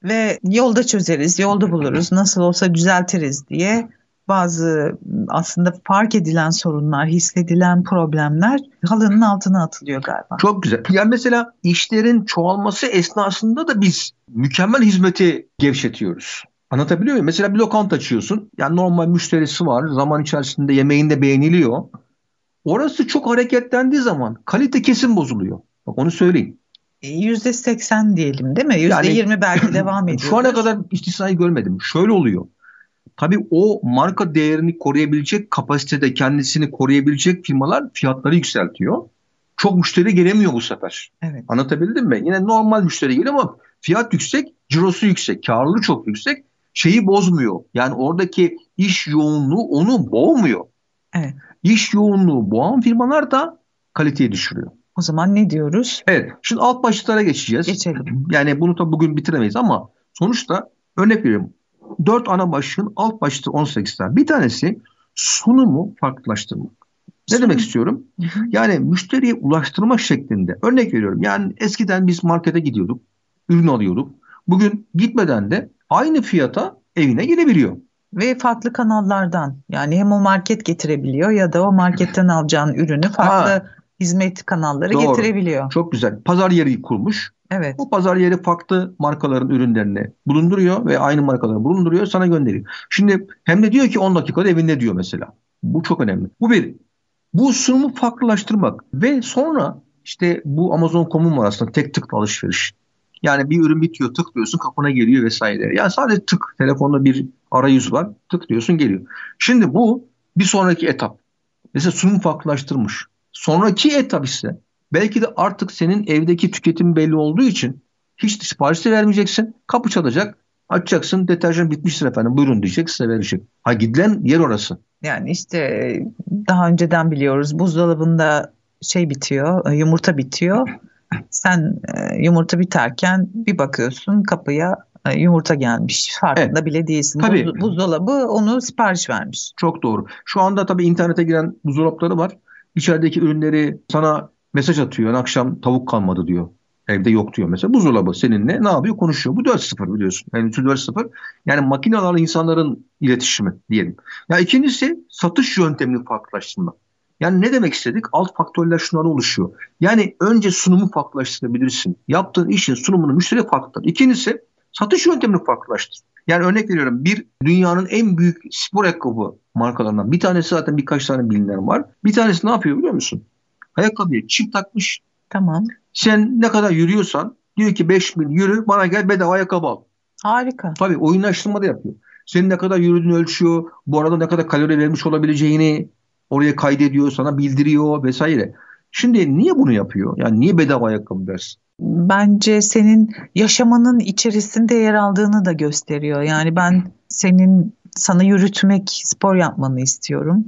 Ve yolda çözeriz, yolda buluruz, nasıl olsa düzeltiriz diye bazı aslında fark edilen sorunlar, hissedilen problemler halının altına atılıyor galiba. Çok güzel. Yani mesela işlerin çoğalması esnasında da biz mükemmel hizmeti gevşetiyoruz. Anlatabiliyor muyum? Mesela bir lokanta açıyorsun. Yani normal müşterisi var. Zaman içerisinde yemeğinde beğeniliyor. Orası çok hareketlendiği zaman kalite kesin bozuluyor. Bak onu söyleyeyim. %80 e, diyelim değil mi? %20 yani, belki devam ediyor. Şu ana kadar istisnayı görmedim. Şöyle oluyor. Tabii o marka değerini koruyabilecek kapasitede kendisini koruyabilecek firmalar fiyatları yükseltiyor. Çok müşteri gelemiyor bu sefer. Evet. Anlatabildim mi? Yine normal müşteri geliyor ama fiyat yüksek, cirosu yüksek, karlılığı çok yüksek. Şeyi bozmuyor. Yani oradaki iş yoğunluğu onu boğmuyor. Evet. İş yoğunluğu boğan firmalar da kaliteyi düşürüyor. O zaman ne diyoruz? Evet. Şimdi alt başlıklara geçeceğiz. Geçelim. Yani bunu da bugün bitiremeyiz ama sonuçta örnek veriyorum dört ana başlığın alt başlığı 18 tane. Bir tanesi sunumu farklılaştırmak. Ne demek istiyorum? Yani müşteriye ulaştırma şeklinde. Örnek veriyorum. Yani eskiden biz markete gidiyorduk. Ürün alıyorduk. Bugün gitmeden de aynı fiyata evine gelebiliyor. Ve farklı kanallardan yani hem o market getirebiliyor ya da o marketten alacağın ürünü farklı ha. hizmet kanalları Doğru. getirebiliyor. Çok güzel. Pazar yeri kurmuş. Evet. O pazar yeri farklı markaların ürünlerini bulunduruyor ve aynı markaları bulunduruyor sana gönderiyor. Şimdi hem de diyor ki 10 dakikada evinde diyor mesela. Bu çok önemli. Bu bir. Bu sunumu farklılaştırmak ve sonra işte bu Amazon.com'un var aslında tek tık alışveriş. Yani bir ürün bitiyor tıklıyorsun kapına geliyor vesaire. Yani sadece tık telefonda bir arayüz var tıklıyorsun geliyor. Şimdi bu bir sonraki etap. Mesela sunum farklılaştırmış. Sonraki etap ise belki de artık senin evdeki tüketim belli olduğu için hiç sipariş vermeyeceksin. Kapı çalacak. Açacaksın deterjan bitmiştir efendim buyurun diyecek size verecek. Ha gidilen yer orası. Yani işte daha önceden biliyoruz buzdolabında şey bitiyor yumurta bitiyor. Sen e, yumurta biterken bir bakıyorsun kapıya e, yumurta gelmiş. Farkında evet. bile değilsin. Tabii. Buz, buzdolabı onu sipariş vermiş. Çok doğru. Şu anda tabii internete giren buzdolapları var. İçerideki ürünleri sana mesaj atıyor. Akşam tavuk kalmadı diyor. Evde yok diyor mesela. Buzdolabı seninle ne yapıyor? Konuşuyor. Bu 4.0 biliyorsun. Yani 4.0 yani makinelerle insanların iletişimi diyelim. Ya ikincisi satış yöntemini farklılaştırmak. Yani ne demek istedik? Alt faktörler şunlara oluşuyor. Yani önce sunumu farklılaştırabilirsin. Yaptığın işin sunumunu müşteri farklıdır. İkincisi satış yöntemini farklılaştır. Yani örnek veriyorum bir dünyanın en büyük spor ayakkabı markalarından bir tanesi zaten birkaç tane bilinen var. Bir tanesi ne yapıyor biliyor musun? Ayakkabıya çip takmış. Tamam. Sen ne kadar yürüyorsan diyor ki 5 bin yürü bana gel bedava ayakkabı al. Harika. Tabii oyunlaştırma da yapıyor. Senin ne kadar yürüdüğünü ölçüyor. Bu arada ne kadar kalori vermiş olabileceğini oraya kaydediyor, sana bildiriyor vesaire. Şimdi niye bunu yapıyor? Yani niye bedava ayakkabı dersin? Bence senin yaşamanın içerisinde yer aldığını da gösteriyor. Yani ben senin sana yürütmek, spor yapmanı istiyorum.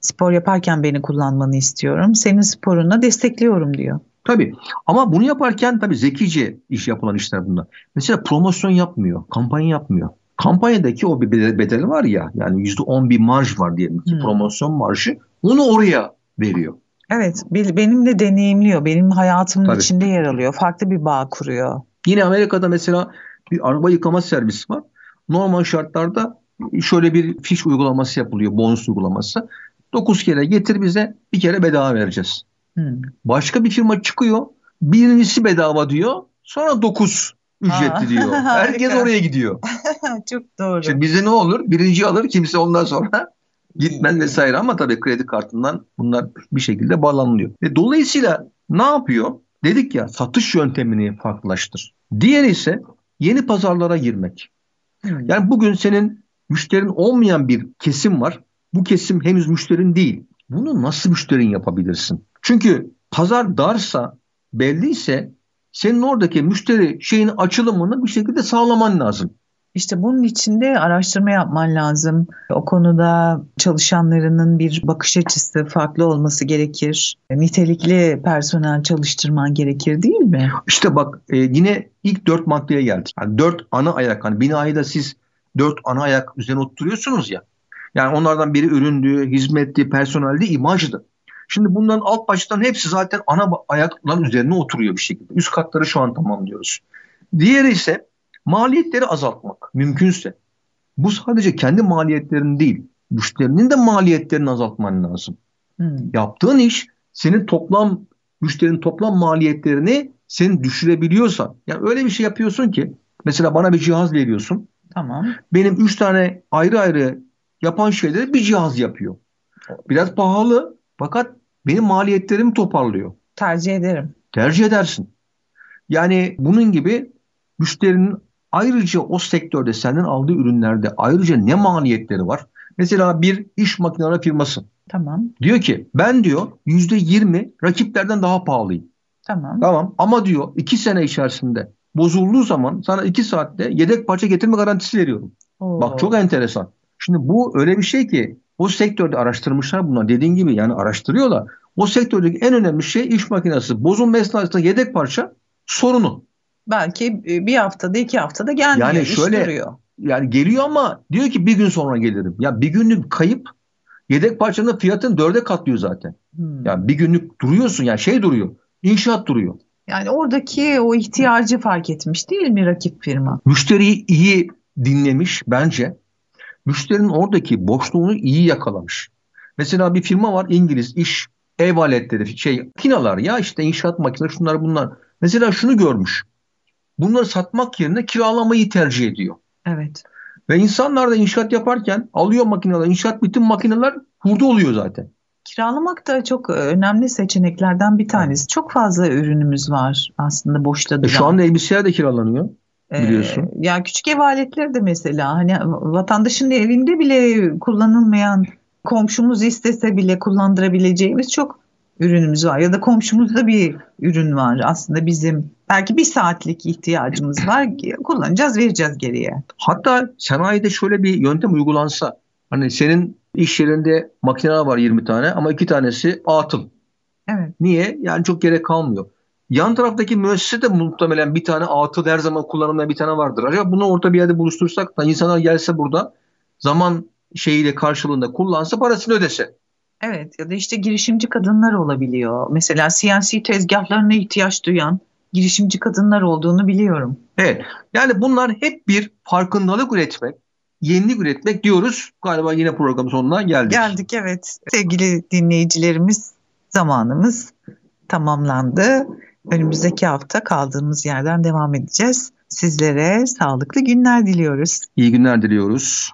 Spor yaparken beni kullanmanı istiyorum. Senin sporuna destekliyorum diyor. Tabii ama bunu yaparken tabii zekice iş yapılan işler bunlar. Mesela promosyon yapmıyor, kampanya yapmıyor. Kampanyadaki o bir bedeli var ya yani %10 bir marj var diyelim ki hmm. promosyon marjı onu oraya veriyor. Evet benim de deneyimliyor. Benim hayatımın Tabii. içinde yer alıyor. Farklı bir bağ kuruyor. Yine Amerika'da mesela bir araba yıkama servisi var. Normal şartlarda şöyle bir fiş uygulaması yapılıyor. Bonus uygulaması. 9 kere getir bize bir kere bedava vereceğiz. Hmm. Başka bir firma çıkıyor. Birincisi bedava diyor. Sonra 9 ücretli Aa, diyor. Herkes oraya gidiyor. Çok doğru. Şimdi bize ne olur? Birinci alır kimse ondan sonra gitmez vesaire ama tabii kredi kartından bunlar bir şekilde bağlanılıyor. E, dolayısıyla ne yapıyor? Dedik ya satış yöntemini farklılaştır. Diğer ise yeni pazarlara girmek. Hmm. Yani bugün senin müşterin olmayan bir kesim var. Bu kesim henüz müşterin değil. Bunu nasıl müşterin yapabilirsin? Çünkü pazar darsa, belliyse senin oradaki müşteri şeyin açılımını bir şekilde sağlaman lazım. İşte bunun için de araştırma yapman lazım. O konuda çalışanlarının bir bakış açısı farklı olması gerekir. Nitelikli personel çalıştırman gerekir değil mi? İşte bak e, yine ilk dört maddeye geldik. Yani dört ana ayak. Hani binayı da siz dört ana ayak üzerine oturuyorsunuz ya. Yani onlardan biri üründü, hizmetti, personeldi, imajdı. Şimdi bunların alt başlıkların hepsi zaten ana ayakların üzerine oturuyor bir şekilde. Üst katları şu an tamamlıyoruz. Diğeri ise maliyetleri azaltmak mümkünse. Bu sadece kendi maliyetlerin değil, müşterinin de maliyetlerini azaltman lazım. Hmm. Yaptığın iş senin toplam müşterinin toplam maliyetlerini senin düşürebiliyorsa. Yani öyle bir şey yapıyorsun ki mesela bana bir cihaz veriyorsun. Tamam. Benim üç tane ayrı ayrı yapan şeyleri bir cihaz yapıyor. Biraz pahalı fakat benim maliyetlerimi toparlıyor. Tercih ederim. Tercih edersin. Yani bunun gibi müşterinin ayrıca o sektörde senden aldığı ürünlerde ayrıca ne maliyetleri var? Mesela bir iş makineleri firması. Tamam. Diyor ki ben diyor yüzde yirmi rakiplerden daha pahalıyım. Tamam. Tamam ama diyor iki sene içerisinde bozulduğu zaman sana iki saatte yedek parça getirme garantisi veriyorum. Oo. Bak çok enteresan. Şimdi bu öyle bir şey ki o sektörde araştırmışlar bunlar. Dediğin gibi yani araştırıyorlar. O sektördeki en önemli şey iş makinesi. Bozulma esnasında yedek parça sorunu. Belki e, bir haftada iki haftada gelmiyor. Yani şöyle duruyor. yani geliyor ama diyor ki bir gün sonra gelirim. Ya bir günlük kayıp yedek parçanın fiyatını dörde katlıyor zaten. Hmm. Yani bir günlük duruyorsun yani şey duruyor. İnşaat duruyor. Yani oradaki o ihtiyacı fark etmiş değil mi rakip firma? Müşteriyi iyi dinlemiş bence müşterinin oradaki boşluğunu iyi yakalamış. Mesela bir firma var İngiliz iş ev aletleri, şey makineler ya işte inşaat makineleri şunlar bunlar. Mesela şunu görmüş. Bunları satmak yerine kiralamayı tercih ediyor. Evet. Ve insanlar da inşaat yaparken alıyor makineler, inşaat bütün makineler hurda oluyor zaten. Kiralamak da çok önemli seçeneklerden bir tanesi. Çok fazla ürünümüz var aslında boşta duran. E şu anda elbiseler de kiralanıyor biliyorsun. Ee, ya küçük ev aletleri de mesela hani vatandaşın evinde bile kullanılmayan komşumuz istese bile kullandırabileceğimiz çok ürünümüz var. Ya da komşumuzda bir ürün var aslında bizim belki bir saatlik ihtiyacımız var kullanacağız vereceğiz geriye. Hatta sanayide şöyle bir yöntem uygulansa hani senin iş yerinde makineler var 20 tane ama iki tanesi atıl. Evet. Niye? Yani çok gerek kalmıyor. Yan taraftaki müessese de muhtemelen bir tane atıl her zaman kullanılmayan bir tane vardır. Acaba bunu orta bir yerde buluştursak da insanlar gelse burada zaman şeyiyle karşılığında kullansa parasını ödese. Evet ya da işte girişimci kadınlar olabiliyor. Mesela CNC tezgahlarına ihtiyaç duyan girişimci kadınlar olduğunu biliyorum. Evet yani bunlar hep bir farkındalık üretmek, yenilik üretmek diyoruz. Galiba yine programın sonuna geldik. Geldik evet. Sevgili dinleyicilerimiz zamanımız tamamlandı. Önümüzdeki hafta kaldığımız yerden devam edeceğiz. Sizlere sağlıklı günler diliyoruz. İyi günler diliyoruz.